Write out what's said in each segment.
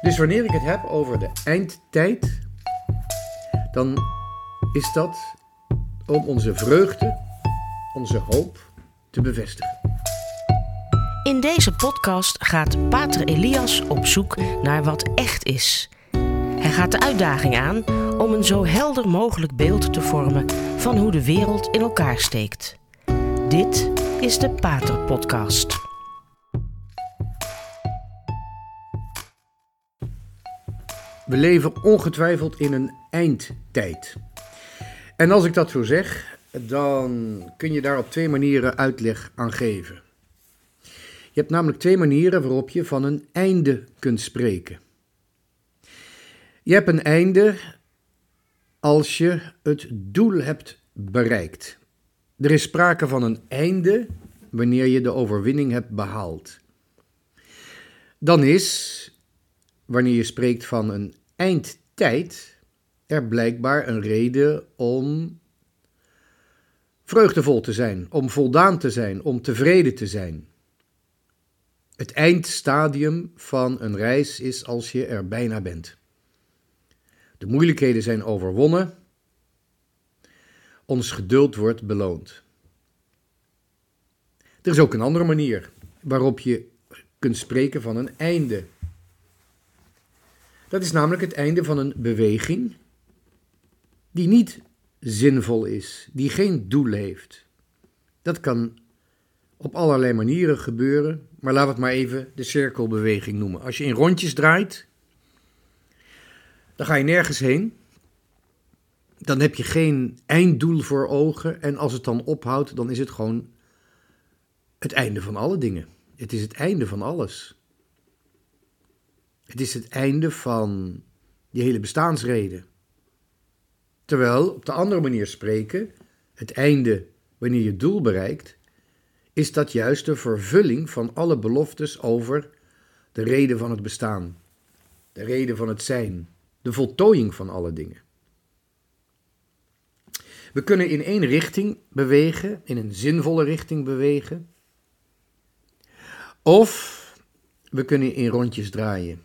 Dus wanneer ik het heb over de eindtijd, dan is dat om onze vreugde, onze hoop te bevestigen. In deze podcast gaat Pater Elias op zoek naar wat echt is. Hij gaat de uitdaging aan om een zo helder mogelijk beeld te vormen van hoe de wereld in elkaar steekt. Dit is de Pater Podcast. We leven ongetwijfeld in een eindtijd. En als ik dat zo zeg, dan kun je daar op twee manieren uitleg aan geven. Je hebt namelijk twee manieren waarop je van een einde kunt spreken. Je hebt een einde als je het doel hebt bereikt. Er is sprake van een einde wanneer je de overwinning hebt behaald. Dan is, wanneer je spreekt van een eindtijd, er blijkbaar een reden om vreugdevol te zijn, om voldaan te zijn, om tevreden te zijn. Het eindstadium van een reis is als je er bijna bent. De moeilijkheden zijn overwonnen. Ons geduld wordt beloond. Er is ook een andere manier waarop je kunt spreken van een einde. Dat is namelijk het einde van een beweging die niet zinvol is, die geen doel heeft. Dat kan op allerlei manieren gebeuren, maar laten we het maar even de cirkelbeweging noemen. Als je in rondjes draait, dan ga je nergens heen. Dan heb je geen einddoel voor ogen en als het dan ophoudt, dan is het gewoon het einde van alle dingen. Het is het einde van alles. Het is het einde van je hele bestaansreden. Terwijl, op de andere manier spreken, het einde wanneer je doel bereikt, is dat juist de vervulling van alle beloftes over de reden van het bestaan, de reden van het zijn, de voltooiing van alle dingen. We kunnen in één richting bewegen, in een zinvolle richting bewegen, of we kunnen in rondjes draaien.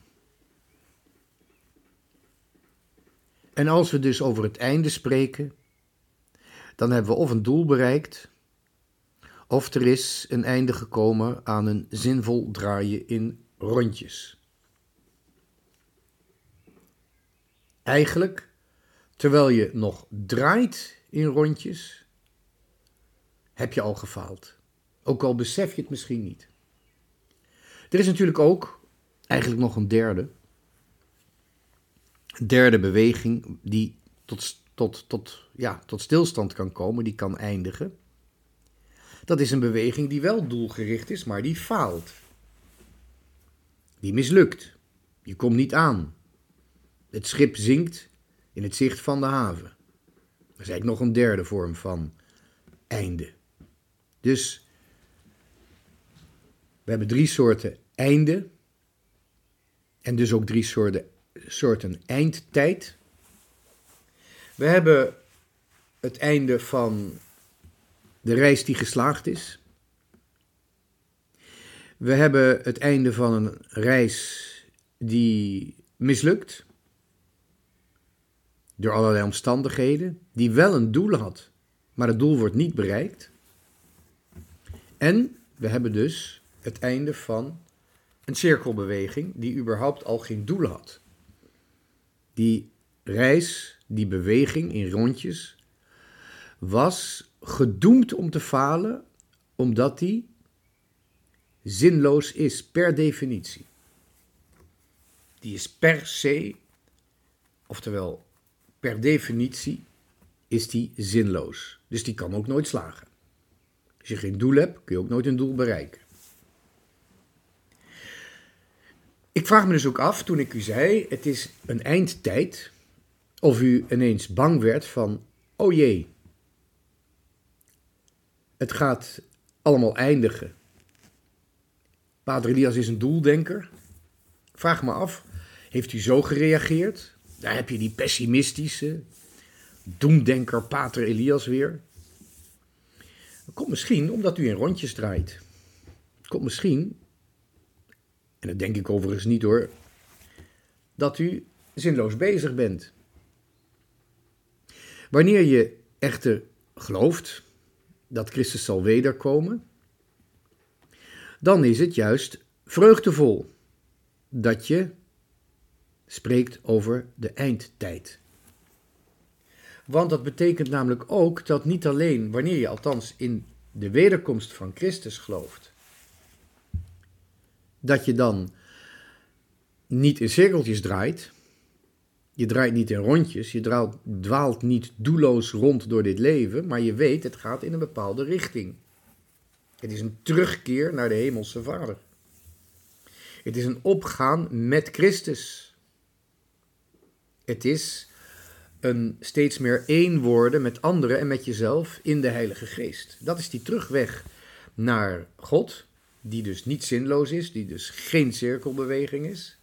En als we dus over het einde spreken, dan hebben we of een doel bereikt, of er is een einde gekomen aan een zinvol draaien in rondjes. Eigenlijk, terwijl je nog draait in rondjes, heb je al gefaald. Ook al besef je het misschien niet. Er is natuurlijk ook eigenlijk nog een derde. Derde beweging die tot, tot, tot, ja, tot stilstand kan komen, die kan eindigen. Dat is een beweging die wel doelgericht is, maar die faalt. Die mislukt. Je komt niet aan. Het schip zinkt in het zicht van de haven. Dat is eigenlijk nog een derde vorm van einde. Dus we hebben drie soorten einde. En dus ook drie soorten, soorten eindtijd. We hebben het einde van de reis die geslaagd is. We hebben het einde van een reis die mislukt. Door allerlei omstandigheden, die wel een doel had, maar het doel wordt niet bereikt. En we hebben dus het einde van een cirkelbeweging die überhaupt al geen doel had. Die reis, die beweging in rondjes, was gedoemd om te falen, omdat die zinloos is per definitie. Die is per se, oftewel per definitie, is die zinloos. Dus die kan ook nooit slagen. Als je geen doel hebt, kun je ook nooit een doel bereiken. Ik vraag me dus ook af, toen ik u zei, het is een eindtijd, of u ineens bang werd van, oh jee, het gaat allemaal eindigen. Pater Elias is een doeldenker. Vraag me af, heeft u zo gereageerd? Daar heb je die pessimistische doemdenker Pater Elias weer. Dat komt misschien omdat u in rondjes draait. Het komt misschien en dat denk ik overigens niet hoor, dat u zinloos bezig bent. Wanneer je echter gelooft dat Christus zal wederkomen, dan is het juist vreugdevol dat je spreekt over de eindtijd. Want dat betekent namelijk ook dat niet alleen wanneer je althans in de wederkomst van Christus gelooft, dat je dan niet in cirkeltjes draait, je draait niet in rondjes, je dwaalt, niet doelloos rond door dit leven, maar je weet het gaat in een bepaalde richting. Het is een terugkeer naar de Hemelse Vader. Het is een opgaan met Christus. Het is een steeds meer één worden met anderen en met jezelf in de Heilige Geest. Dat is die terugweg naar God, die dus niet zinloos is, die dus geen cirkelbeweging is.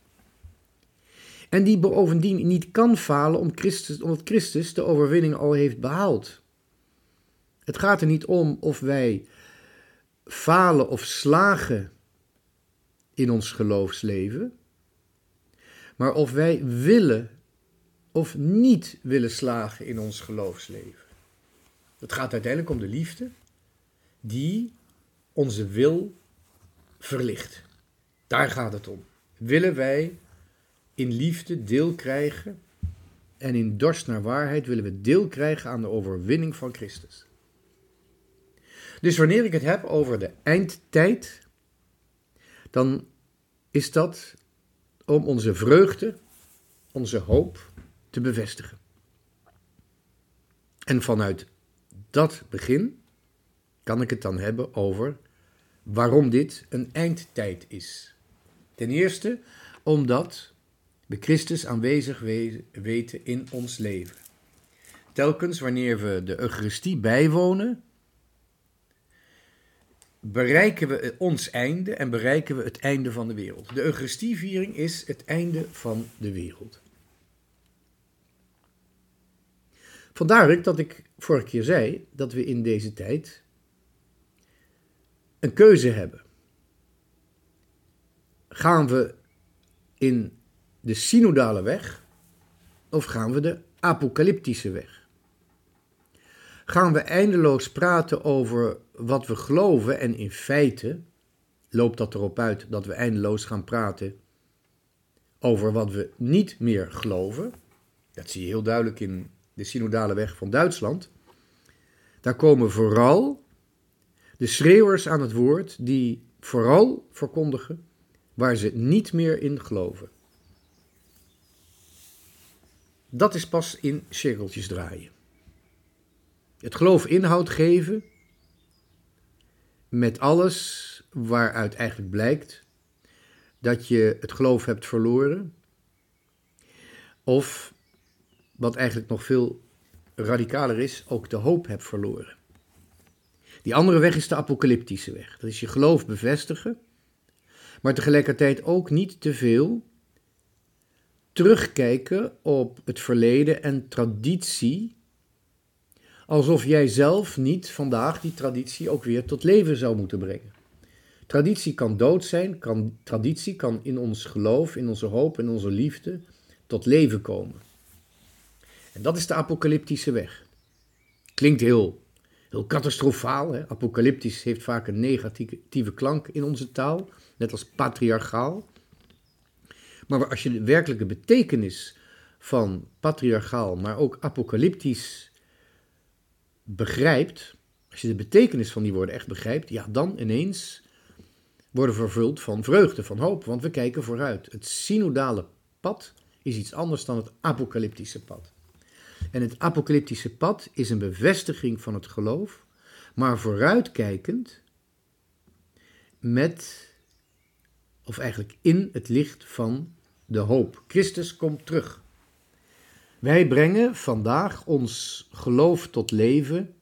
En die bovendien niet kan falen om Christus, omdat Christus de overwinning al heeft behaald. Het gaat er niet om of wij falen of slagen in ons geloofsleven, maar of wij willen of niet willen slagen in ons geloofsleven. Het gaat uiteindelijk om de liefde die onze wil verlicht. Daar gaat het om. Willen wij in liefde deel krijgen en in dorst naar waarheid willen we deel krijgen aan de overwinning van Christus. Dus wanneer ik het heb over de eindtijd, dan is dat om onze vreugde, onze hoop te bevestigen. En vanuit dat begin kan ik het dan hebben over waarom dit een eindtijd is. Ten eerste omdat we Christus aanwezig weten in ons leven. Telkens wanneer we de Eucharistie bijwonen, bereiken we ons einde en bereiken we het einde van de wereld. De Eucharistieviering is het einde van de wereld. Vandaar dat ik vorige keer zei dat we in deze tijd een keuze hebben. Gaan we in de synodale weg of gaan we de apocalyptische weg? Gaan we eindeloos praten over wat we geloven en in feite loopt dat erop uit dat we eindeloos gaan praten over wat we niet meer geloven? Dat zie je heel duidelijk in de synodale weg van Duitsland. Daar komen vooral de schreeuwers aan het woord die vooral verkondigen waar ze niet meer in geloven. Dat is pas in cirkeltjes draaien. Het geloof inhoud geven met alles waaruit eigenlijk blijkt dat je het geloof hebt verloren. Of, wat eigenlijk nog veel radicaler is, ook de hoop hebt verloren. Die andere weg is de apocalyptische weg. Dat is je geloof bevestigen, maar tegelijkertijd ook niet te veel terugkijken op het verleden en traditie, alsof jij zelf niet vandaag die traditie ook weer tot leven zou moeten brengen. Traditie kan dood zijn, kan, traditie kan in ons geloof, in onze hoop, in onze liefde tot leven komen. En dat is de apocalyptische weg. Klinkt heel, heel catastrofaal. Hè? Apocalyptisch heeft vaak een negatieve klank in onze taal, net als patriarchaal. Maar als je de werkelijke betekenis van patriarchaal, maar ook apocalyptisch begrijpt, als je de betekenis van die woorden echt begrijpt, ja, dan ineens worden vervuld van vreugde, van hoop, want we kijken vooruit. Het synodale pad is iets anders dan het apocalyptische pad. En het apocalyptische pad is een bevestiging van het geloof, maar vooruitkijkend met, of eigenlijk in het licht van de hoop. Christus komt terug. Wij brengen vandaag ons geloof tot leven,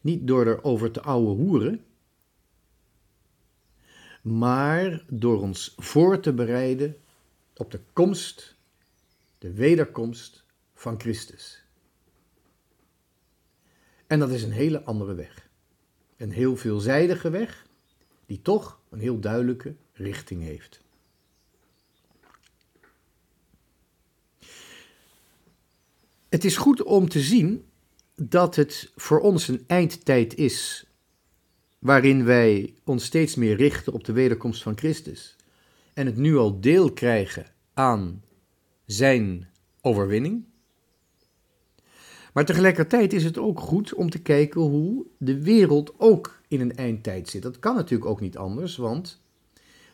niet door erover te ouwe hoeren, maar door ons voor te bereiden op de komst, de wederkomst van Christus. En dat is een hele andere weg. Een heel veelzijdige weg, die toch een heel duidelijke richting heeft. Het is goed om te zien dat het voor ons een eindtijd is, waarin wij ons steeds meer richten op de wederkomst van Christus en het nu al deel krijgen aan zijn overwinning. Maar tegelijkertijd is het ook goed om te kijken hoe de wereld ook in een eindtijd zit. Dat kan natuurlijk ook niet anders, want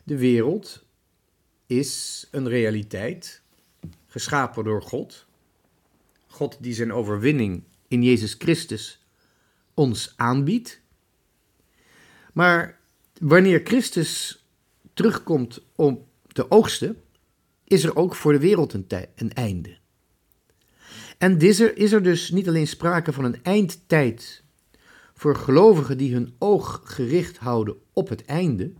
de wereld is een realiteit, geschapen door God. God die zijn overwinning in Jezus Christus ons aanbiedt. Maar wanneer Christus terugkomt om te oogsten, is er ook voor de wereld een, een einde. En is er, is er dus niet alleen sprake van een eindtijd voor gelovigen die hun oog gericht houden op het einde,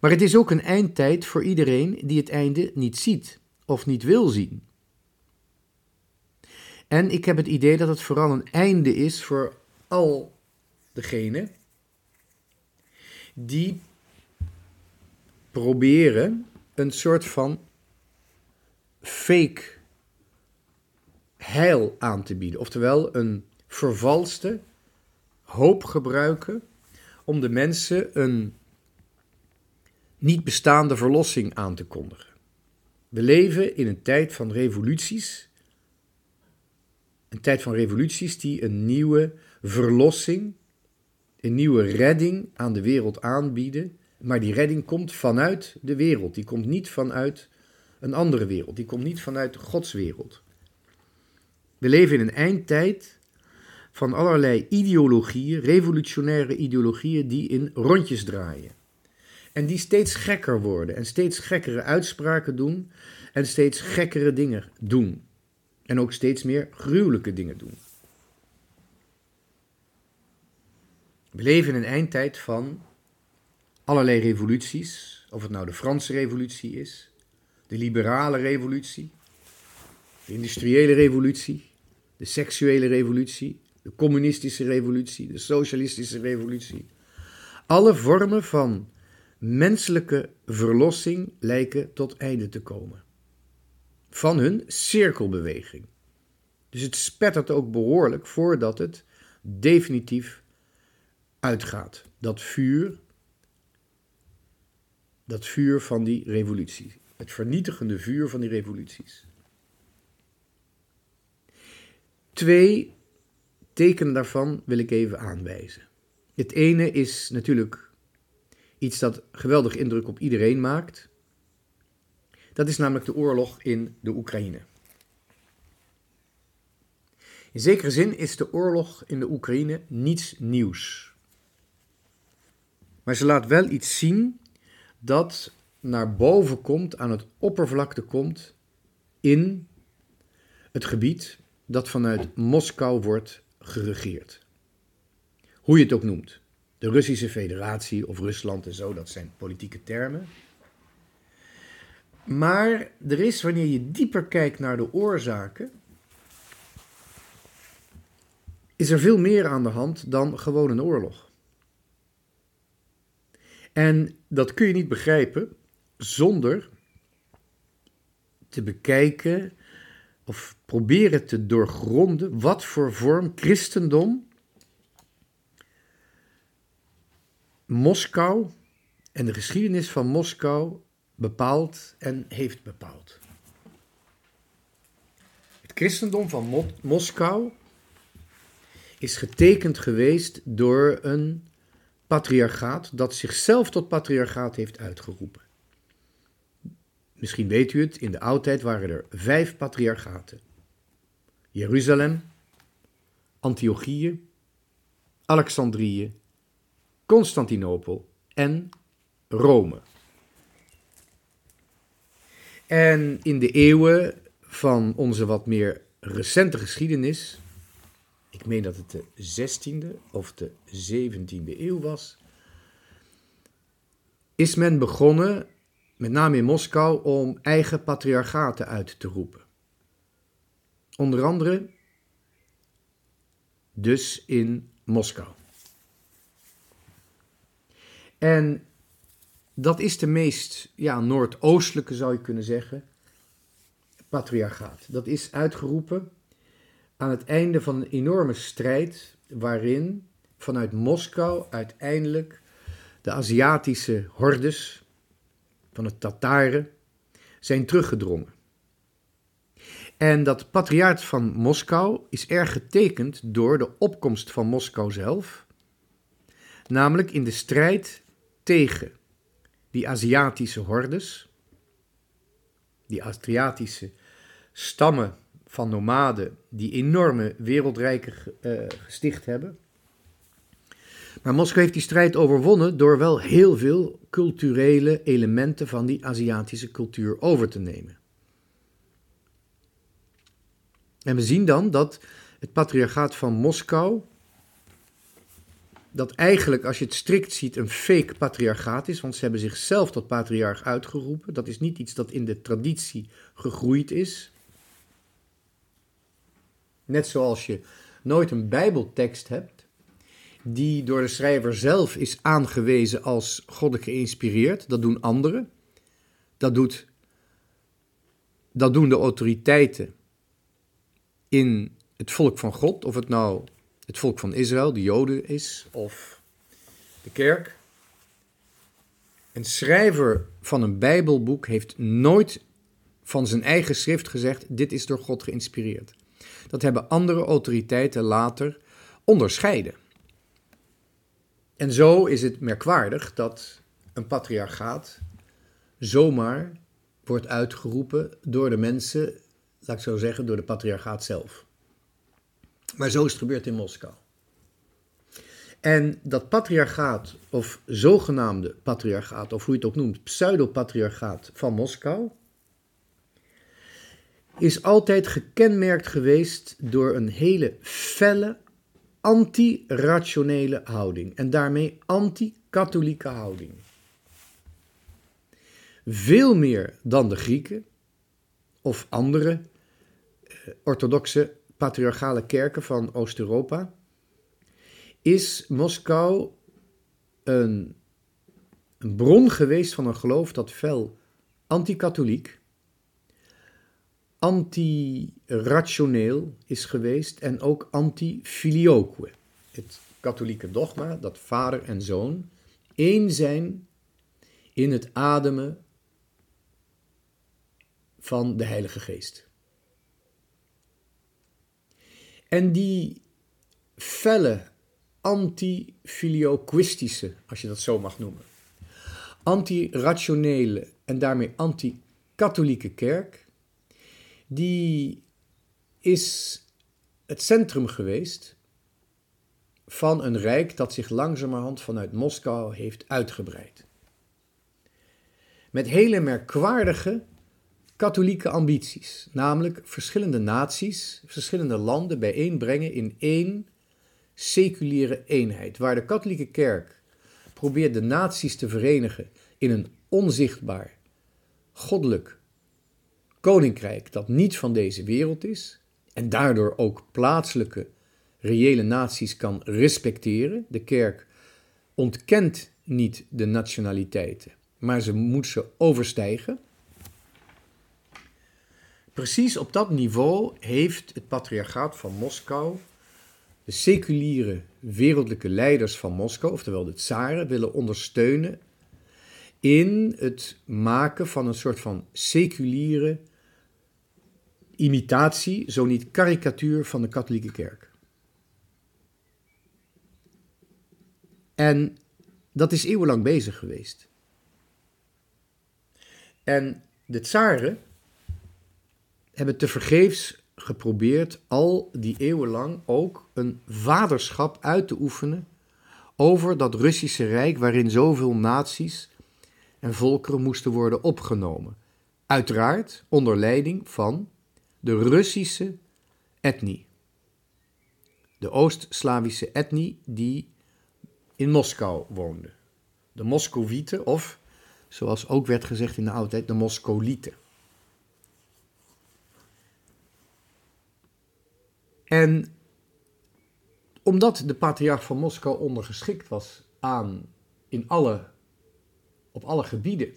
maar het is ook een eindtijd voor iedereen die het einde niet ziet of niet wil zien. En ik heb het idee dat het vooral een einde is voor al degenen die proberen een soort van fake heil aan te bieden. Oftewel een vervalste hoop gebruiken om de mensen een niet bestaande verlossing aan te kondigen. We leven in een tijd van revoluties. Een tijd van revoluties die een nieuwe verlossing, een nieuwe redding aan de wereld aanbieden. Maar die redding komt vanuit de wereld. Die komt niet vanuit een andere wereld. Die komt niet vanuit Gods wereld. We leven in een eindtijd van allerlei ideologieën, revolutionaire ideologieën die in rondjes draaien. En die steeds gekker worden en steeds gekkere uitspraken doen en steeds gekkere dingen doen. En ook steeds meer gruwelijke dingen doen. We leven in een eindtijd van allerlei revoluties, of het nou de Franse revolutie is, de liberale revolutie, de industriële revolutie, de seksuele revolutie, de communistische revolutie, de socialistische revolutie. Alle vormen van menselijke verlossing lijken tot einde te komen. Van hun cirkelbeweging. Dus het spettert ook behoorlijk voordat het definitief uitgaat. Dat vuur, dat vuur van die revolutie. Het vernietigende vuur van die revoluties. Twee tekenen daarvan wil ik even aanwijzen. Het ene is natuurlijk iets dat geweldig indruk op iedereen maakt. Dat is namelijk de oorlog in de Oekraïne. In zekere zin is de oorlog in de Oekraïne niets nieuws. Maar ze laat wel iets zien dat naar boven komt, aan het oppervlakte komt in het gebied dat vanuit Moskou wordt geregeerd. Hoe je het ook noemt. De Russische Federatie of Rusland en zo, dat zijn politieke termen. Maar er is, wanneer je dieper kijkt naar de oorzaken, is er veel meer aan de hand dan gewoon een oorlog. En dat kun je niet begrijpen zonder te bekijken of proberen te doorgronden wat voor vorm christendom Moskou en de geschiedenis van Moskou bepaalt en heeft bepaald. Het christendom van Moskou is getekend geweest door een patriarchaat dat zichzelf tot patriarchaat heeft uitgeroepen. Misschien weet u het, in de oudheid waren er vijf patriarchaten. Jeruzalem, Antiochië, Alexandrië, Constantinopel en Rome. En in de eeuwen van onze wat meer recente geschiedenis, ik meen dat het de 16e of de 17e eeuw was, is men begonnen, met name in Moskou, om eigen patriarchaten uit te roepen. Onder andere dus in Moskou. En dat is de meest ja, noordoostelijke, zou je kunnen zeggen, patriarchaat. Dat is uitgeroepen aan het einde van een enorme strijd waarin vanuit Moskou uiteindelijk de Aziatische hordes van het Tataren zijn teruggedrongen. En dat patriarch van Moskou is erg getekend door de opkomst van Moskou zelf, namelijk in de strijd tegen die Aziatische hordes, die Aziatische stammen van nomaden die enorme wereldrijken uh, gesticht hebben. Maar Moskou heeft die strijd overwonnen door wel heel veel culturele elementen van die Aziatische cultuur over te nemen. En we zien dan dat het patriarchaat van Moskou, dat eigenlijk als je het strikt ziet een fake patriarchaat is, want ze hebben zichzelf tot patriarch uitgeroepen. Dat is niet iets dat in de traditie gegroeid is. Net zoals je nooit een Bijbeltekst hebt die door de schrijver zelf is aangewezen als goddelijk geïnspireerd. Dat doen anderen. Dat, doet, dat doen de autoriteiten in het volk van God, of het nou het volk van Israël, de Joden is, of de kerk. Een schrijver van een Bijbelboek heeft nooit van zijn eigen schrift gezegd: dit is door God geïnspireerd. Dat hebben andere autoriteiten later onderscheiden. En zo is het merkwaardig dat een patriarchaat zomaar wordt uitgeroepen door de mensen laat ik zo zeggen, door de patriarchaat zelf. Maar zo is het gebeurd in Moskou. En dat patriarchaat, of zogenaamde patriarchaat, of hoe je het ook noemt, pseudopatriarchaat van Moskou, is altijd gekenmerkt geweest door een hele felle, anti-rationele houding. En daarmee anti-katholieke houding. Veel meer dan de Grieken of andere orthodoxe patriarchale kerken van Oost-Europa, is Moskou een, een, bron geweest van een geloof dat fel anti-katholiek, anti-rationeel is geweest en ook anti-filioque. Het katholieke dogma dat vader en zoon één zijn in het ademen van de Heilige Geest. En die felle anti-filioquistische, als je dat zo mag noemen, anti-rationele en daarmee anti-katholieke kerk, die is het centrum geweest van een rijk dat zich langzamerhand vanuit Moskou heeft uitgebreid. Met hele merkwaardige katholieke ambities, namelijk verschillende naties, verschillende landen bijeenbrengen in één seculiere eenheid, waar de katholieke kerk probeert de naties te verenigen in een onzichtbaar, goddelijk koninkrijk dat niet van deze wereld is en daardoor ook plaatselijke, reële naties kan respecteren. De kerk ontkent niet de nationaliteiten, maar ze moet ze overstijgen. Precies op dat niveau heeft het patriarchaat van Moskou de seculiere wereldlijke leiders van Moskou, oftewel de tsaren, willen ondersteunen in het maken van een soort van seculiere imitatie, zo niet karikatuur van de katholieke kerk. En dat is eeuwenlang bezig geweest. En de tsaren hebben tevergeefs geprobeerd al die eeuwen lang ook een vaderschap uit te oefenen over dat Russische Rijk waarin zoveel naties en volkeren moesten worden opgenomen. Uiteraard onder leiding van de Russische etnie. De Oost-Slavische etnie die in Moskou woonde. De Moscovieten of, zoals ook werd gezegd in de oudheid, de Moscolieten. En omdat de patriarch van Moskou ondergeschikt was aan, in alle, op alle gebieden,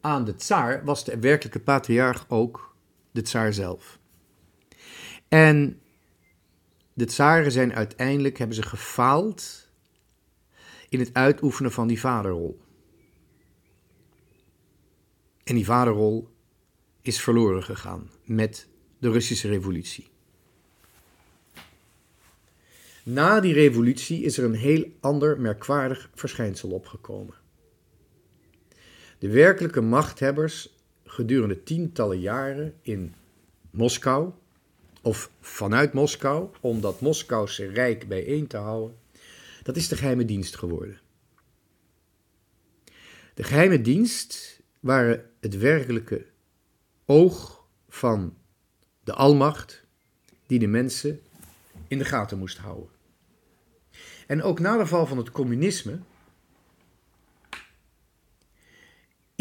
aan de tsaar, was de werkelijke patriarch ook de tsaar zelf. En de tsaren zijn uiteindelijk, hebben ze gefaald in het uitoefenen van die vaderrol. En die vaderrol is verloren gegaan met de Russische revolutie. Na die revolutie is er een heel ander merkwaardig verschijnsel opgekomen. De werkelijke machthebbers gedurende tientallen jaren in Moskou, of vanuit Moskou, om dat Moskouse rijk bijeen te houden, dat is de geheime dienst geworden. De geheime dienst waren het werkelijke oog van de almacht die de mensen in de gaten moest houden. En ook na de val van het communisme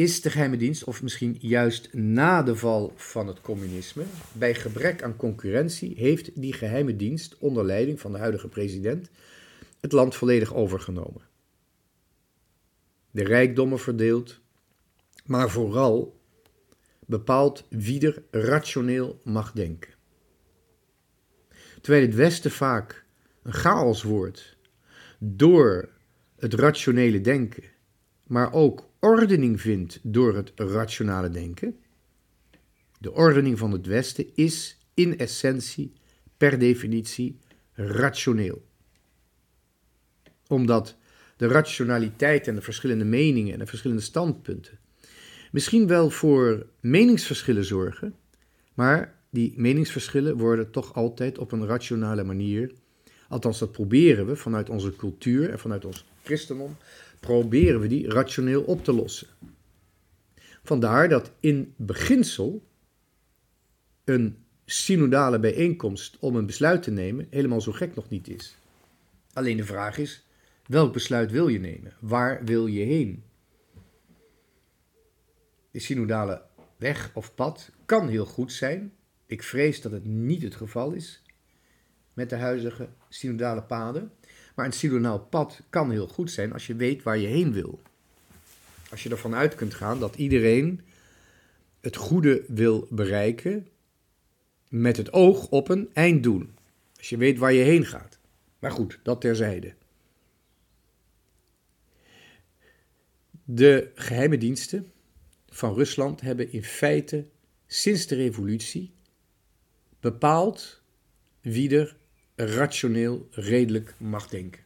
is de geheime dienst, of misschien juist na de val van het communisme, bij gebrek aan concurrentie, heeft die geheime dienst onder leiding van de huidige president het land volledig overgenomen. De rijkdommen verdeeld, maar vooral bepaalt wie er rationeel mag denken. Terwijl het Westen vaak een chaos wordt door het rationele denken, maar ook ordening vindt door het rationale denken. De ordening van het Westen is in essentie, per definitie, rationeel. Omdat de rationaliteit en de verschillende meningen en de verschillende standpunten misschien wel voor meningsverschillen zorgen, maar die meningsverschillen worden toch altijd op een rationale manier, althans dat proberen we vanuit onze cultuur en vanuit ons christendom, proberen we die rationeel op te lossen. Vandaar dat in beginsel een synodale bijeenkomst om een besluit te nemen helemaal zo gek nog niet is. Alleen de vraag is, welk besluit wil je nemen? Waar wil je heen? De synodale weg of pad kan heel goed zijn. Ik vrees dat het niet het geval is met de huidige synodale paden. Maar een silonaal pad kan heel goed zijn als je weet waar je heen wil. Als je ervan uit kunt gaan dat iedereen het goede wil bereiken met het oog op een einddoel. Als je weet waar je heen gaat. Maar goed, dat terzijde. De geheime diensten van Rusland hebben in feite sinds de revolutie bepaald wie er rationeel redelijk mag denken.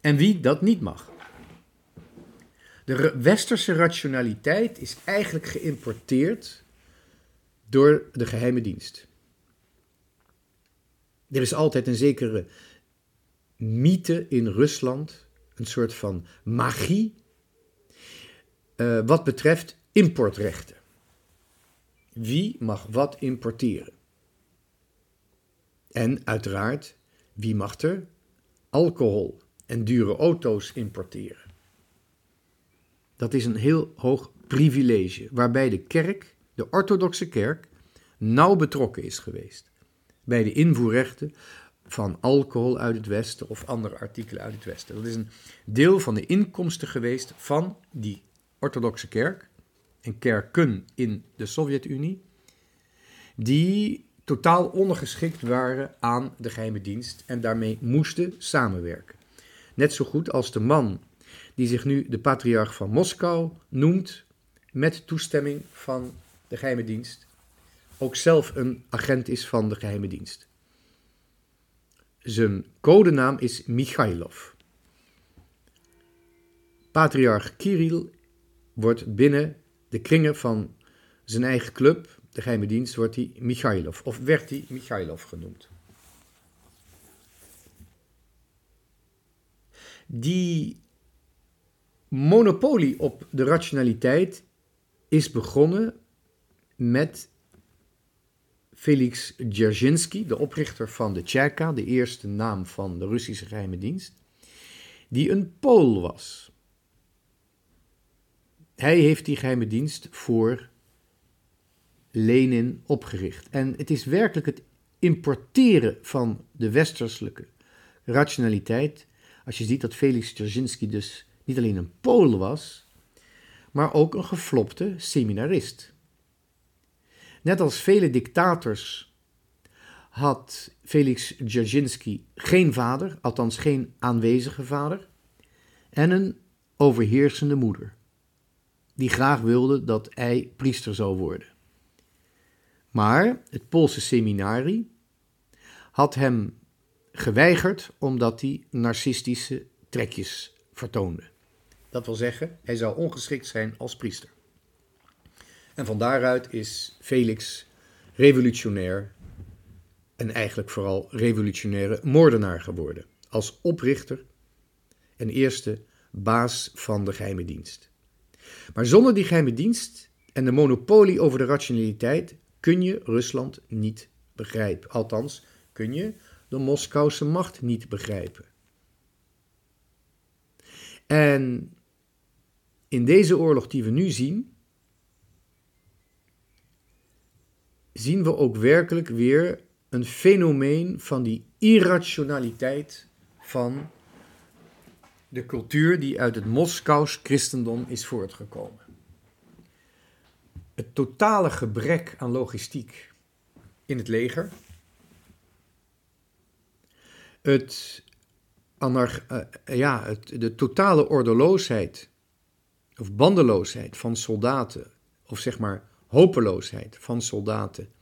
En wie dat niet mag. De westerse rationaliteit is eigenlijk geïmporteerd door de geheime dienst. Er is altijd een zekere mythe in Rusland, een soort van magie, uh, wat betreft importrechten. Wie mag wat importeren? En uiteraard, wie mag er alcohol en dure auto's importeren? Dat is een heel hoog privilege, waarbij de kerk, de orthodoxe kerk, nauw betrokken is geweest bij de invoerrechten van alcohol uit het Westen of andere artikelen uit het Westen. Dat is een deel van de inkomsten geweest van die orthodoxe kerk en kerken in de Sovjet-Unie, die totaal ondergeschikt waren aan de geheime dienst en daarmee moesten samenwerken. Net zo goed als de man die zich nu de patriarch van Moskou noemt, met toestemming van de geheime dienst, ook zelf een agent is van de geheime dienst. Zijn codenaam is Michailov. Patriarch Kirill wordt binnen de kringen van zijn eigen club de geheime dienst wordt hij Michailov, of werd hij Michailov genoemd. Die monopolie op de rationaliteit is begonnen met Felix Dzerzhinsky, de oprichter van de Tjerka, de eerste naam van de Russische geheime dienst, die een Pool was. Hij heeft die geheime dienst voor Lenin opgericht. En het is werkelijk het importeren van de westerselijke rationaliteit. Als je ziet dat Felix Dzerzhinsky dus niet alleen een Pool was, maar ook een geflopte seminarist. Net als vele dictators had Felix Dzerzhinsky geen vader, althans geen aanwezige vader, en een overheersende moeder, die graag wilde dat hij priester zou worden. Maar het Poolse seminarie had hem geweigerd omdat hij narcistische trekjes vertoonde. Dat wil zeggen, hij zou ongeschikt zijn als priester. En van daaruit is Felix revolutionair en eigenlijk vooral revolutionaire moordenaar geworden. Als oprichter en eerste baas van de geheime dienst. Maar zonder die geheime dienst en de monopolie over de rationaliteit kun je Rusland niet begrijpen. Althans, kun je de Moskouse macht niet begrijpen. En in deze oorlog die we nu zien, zien we ook werkelijk weer een fenomeen van die irrationaliteit van de cultuur die uit het Moskous christendom is voortgekomen. Het totale gebrek aan logistiek in het leger, het, uh, ja, het, de totale ordeloosheid of bandeloosheid van soldaten, of zeg maar hopeloosheid van soldaten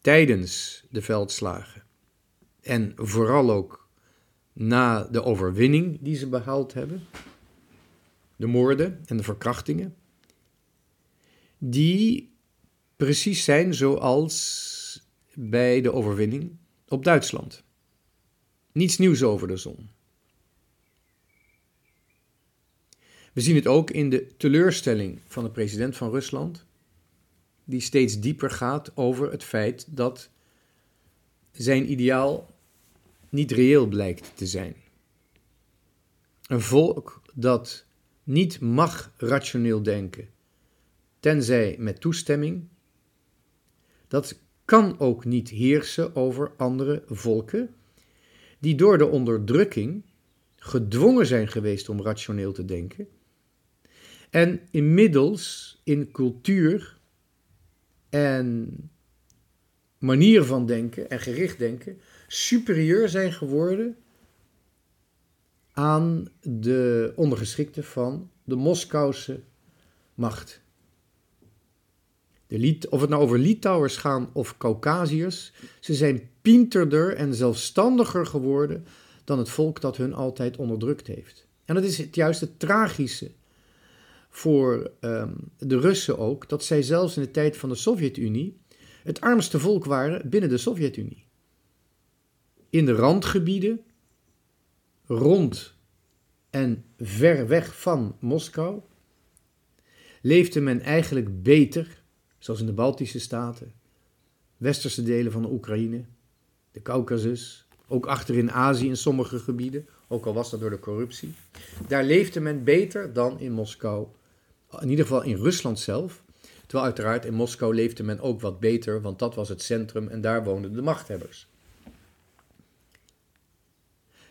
tijdens de veldslagen en vooral ook na de overwinning die ze behaald hebben, de moorden en de verkrachtingen, die precies zijn zoals bij de overwinning op Duitsland. Niets nieuws over de zon. We zien het ook in de teleurstelling van de president van Rusland, die steeds dieper gaat over het feit dat zijn ideaal niet reëel blijkt te zijn. Een volk dat niet mag rationeel denken, tenzij met toestemming, dat kan ook niet heersen over andere volken die door de onderdrukking gedwongen zijn geweest om rationeel te denken en inmiddels in cultuur en manier van denken en gericht denken superieur zijn geworden aan de ondergeschikte van de Moskouse macht. De of het nou over Litouwers gaan of Caucasiërs, ze zijn pinterder en zelfstandiger geworden dan het volk dat hun altijd onderdrukt heeft. En dat is het juist het tragische voor um, de Russen ook, dat zij zelfs in de tijd van de Sovjet-Unie het armste volk waren binnen de Sovjet-Unie. In de randgebieden, rond en ver weg van Moskou, leefde men eigenlijk beter, zoals in de Baltische Staten, westerse delen van de Oekraïne, de Caucasus, ook achter in Azië in sommige gebieden, ook al was dat door de corruptie. Daar leefde men beter dan in Moskou in ieder geval in Rusland zelf. Terwijl uiteraard in Moskou leefde men ook wat beter, want dat was het centrum en daar woonden de machthebbers.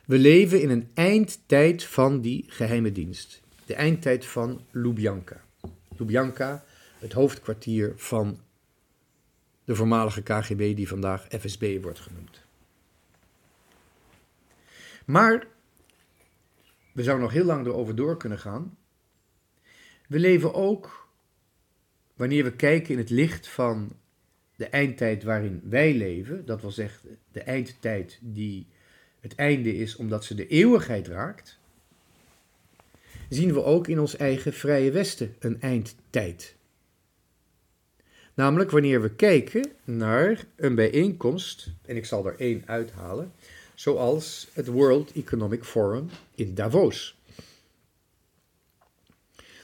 We leven in een eindtijd van die geheime dienst. De eindtijd van Lubjanka. Lubjanka, het hoofdkwartier van de voormalige KGB, die vandaag FSB wordt genoemd. Maar we zouden nog heel lang erover door kunnen gaan. We leven ook, wanneer we kijken in het licht van de eindtijd waarin wij leven, dat wil zeggen de eindtijd die het einde is omdat ze de eeuwigheid raakt, zien we ook in ons eigen vrije Westen een eindtijd. Namelijk wanneer we kijken naar een bijeenkomst, en ik zal er één uithalen, zoals het World Economic Forum in Davos.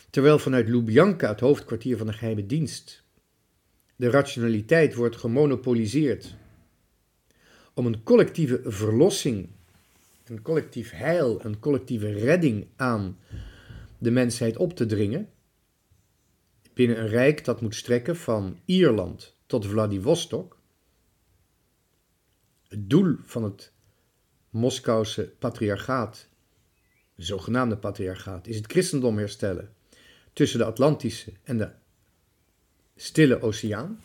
Terwijl vanuit Lubjanka, het hoofdkwartier van de geheime dienst, de rationaliteit wordt gemonopoliseerd om een collectieve verlossing, een collectief heil, een collectieve redding aan de mensheid op te dringen, binnen een rijk dat moet strekken van Ierland tot Vladivostok. Het doel van het Moskouse patriarchaat, zogenaamde patriarchaat, is het christendom herstellen tussen de Atlantische en de Stille Oceaan.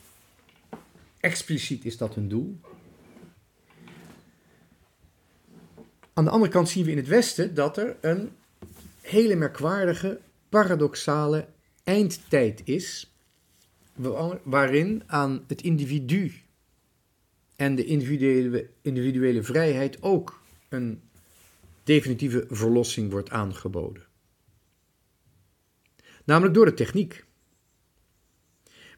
expliciet is dat hun doel. Aan de andere kant zien we in het Westen dat er een hele merkwaardige, paradoxale eindtijd is, waarin aan het individu en de individuele, individuele vrijheid ook een definitieve verlossing wordt aangeboden. Namelijk door de techniek.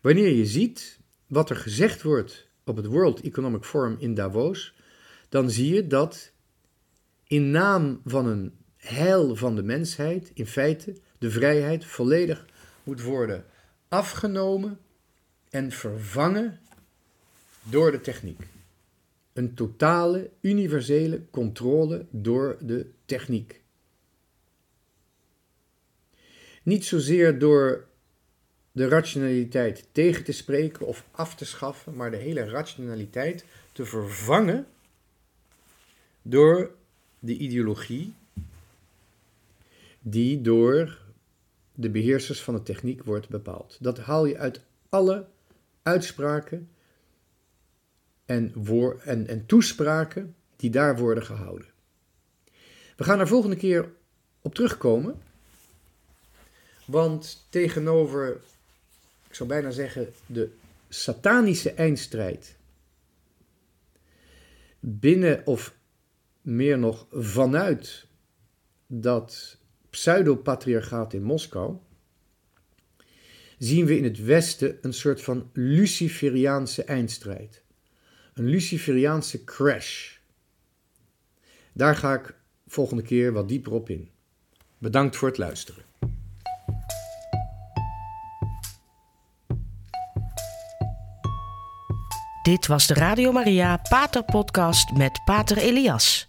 Wanneer je ziet wat er gezegd wordt op het World Economic Forum in Davos, dan zie je dat in naam van een heil van de mensheid, in feite de vrijheid volledig moet worden afgenomen en vervangen door de techniek. Een totale, universele controle door de techniek. Niet zozeer door de rationaliteit tegen te spreken of af te schaffen, maar de hele rationaliteit te vervangen door de ideologie die door de beheersers van de techniek wordt bepaald. Dat haal je uit alle uitspraken en, woor en, en toespraken die daar worden gehouden. We gaan er volgende keer op terugkomen, want tegenover, ik zou bijna zeggen, de satanische eindstrijd binnen of meer nog vanuit dat pseudopatriarchaat in Moskou, zien we in het Westen een soort van Luciferiaanse eindstrijd. Een Luciferiaanse crash. Daar ga ik volgende keer wat dieper op in. Bedankt voor het luisteren. Dit was de Radio Maria Pater Podcast met Pater Elias.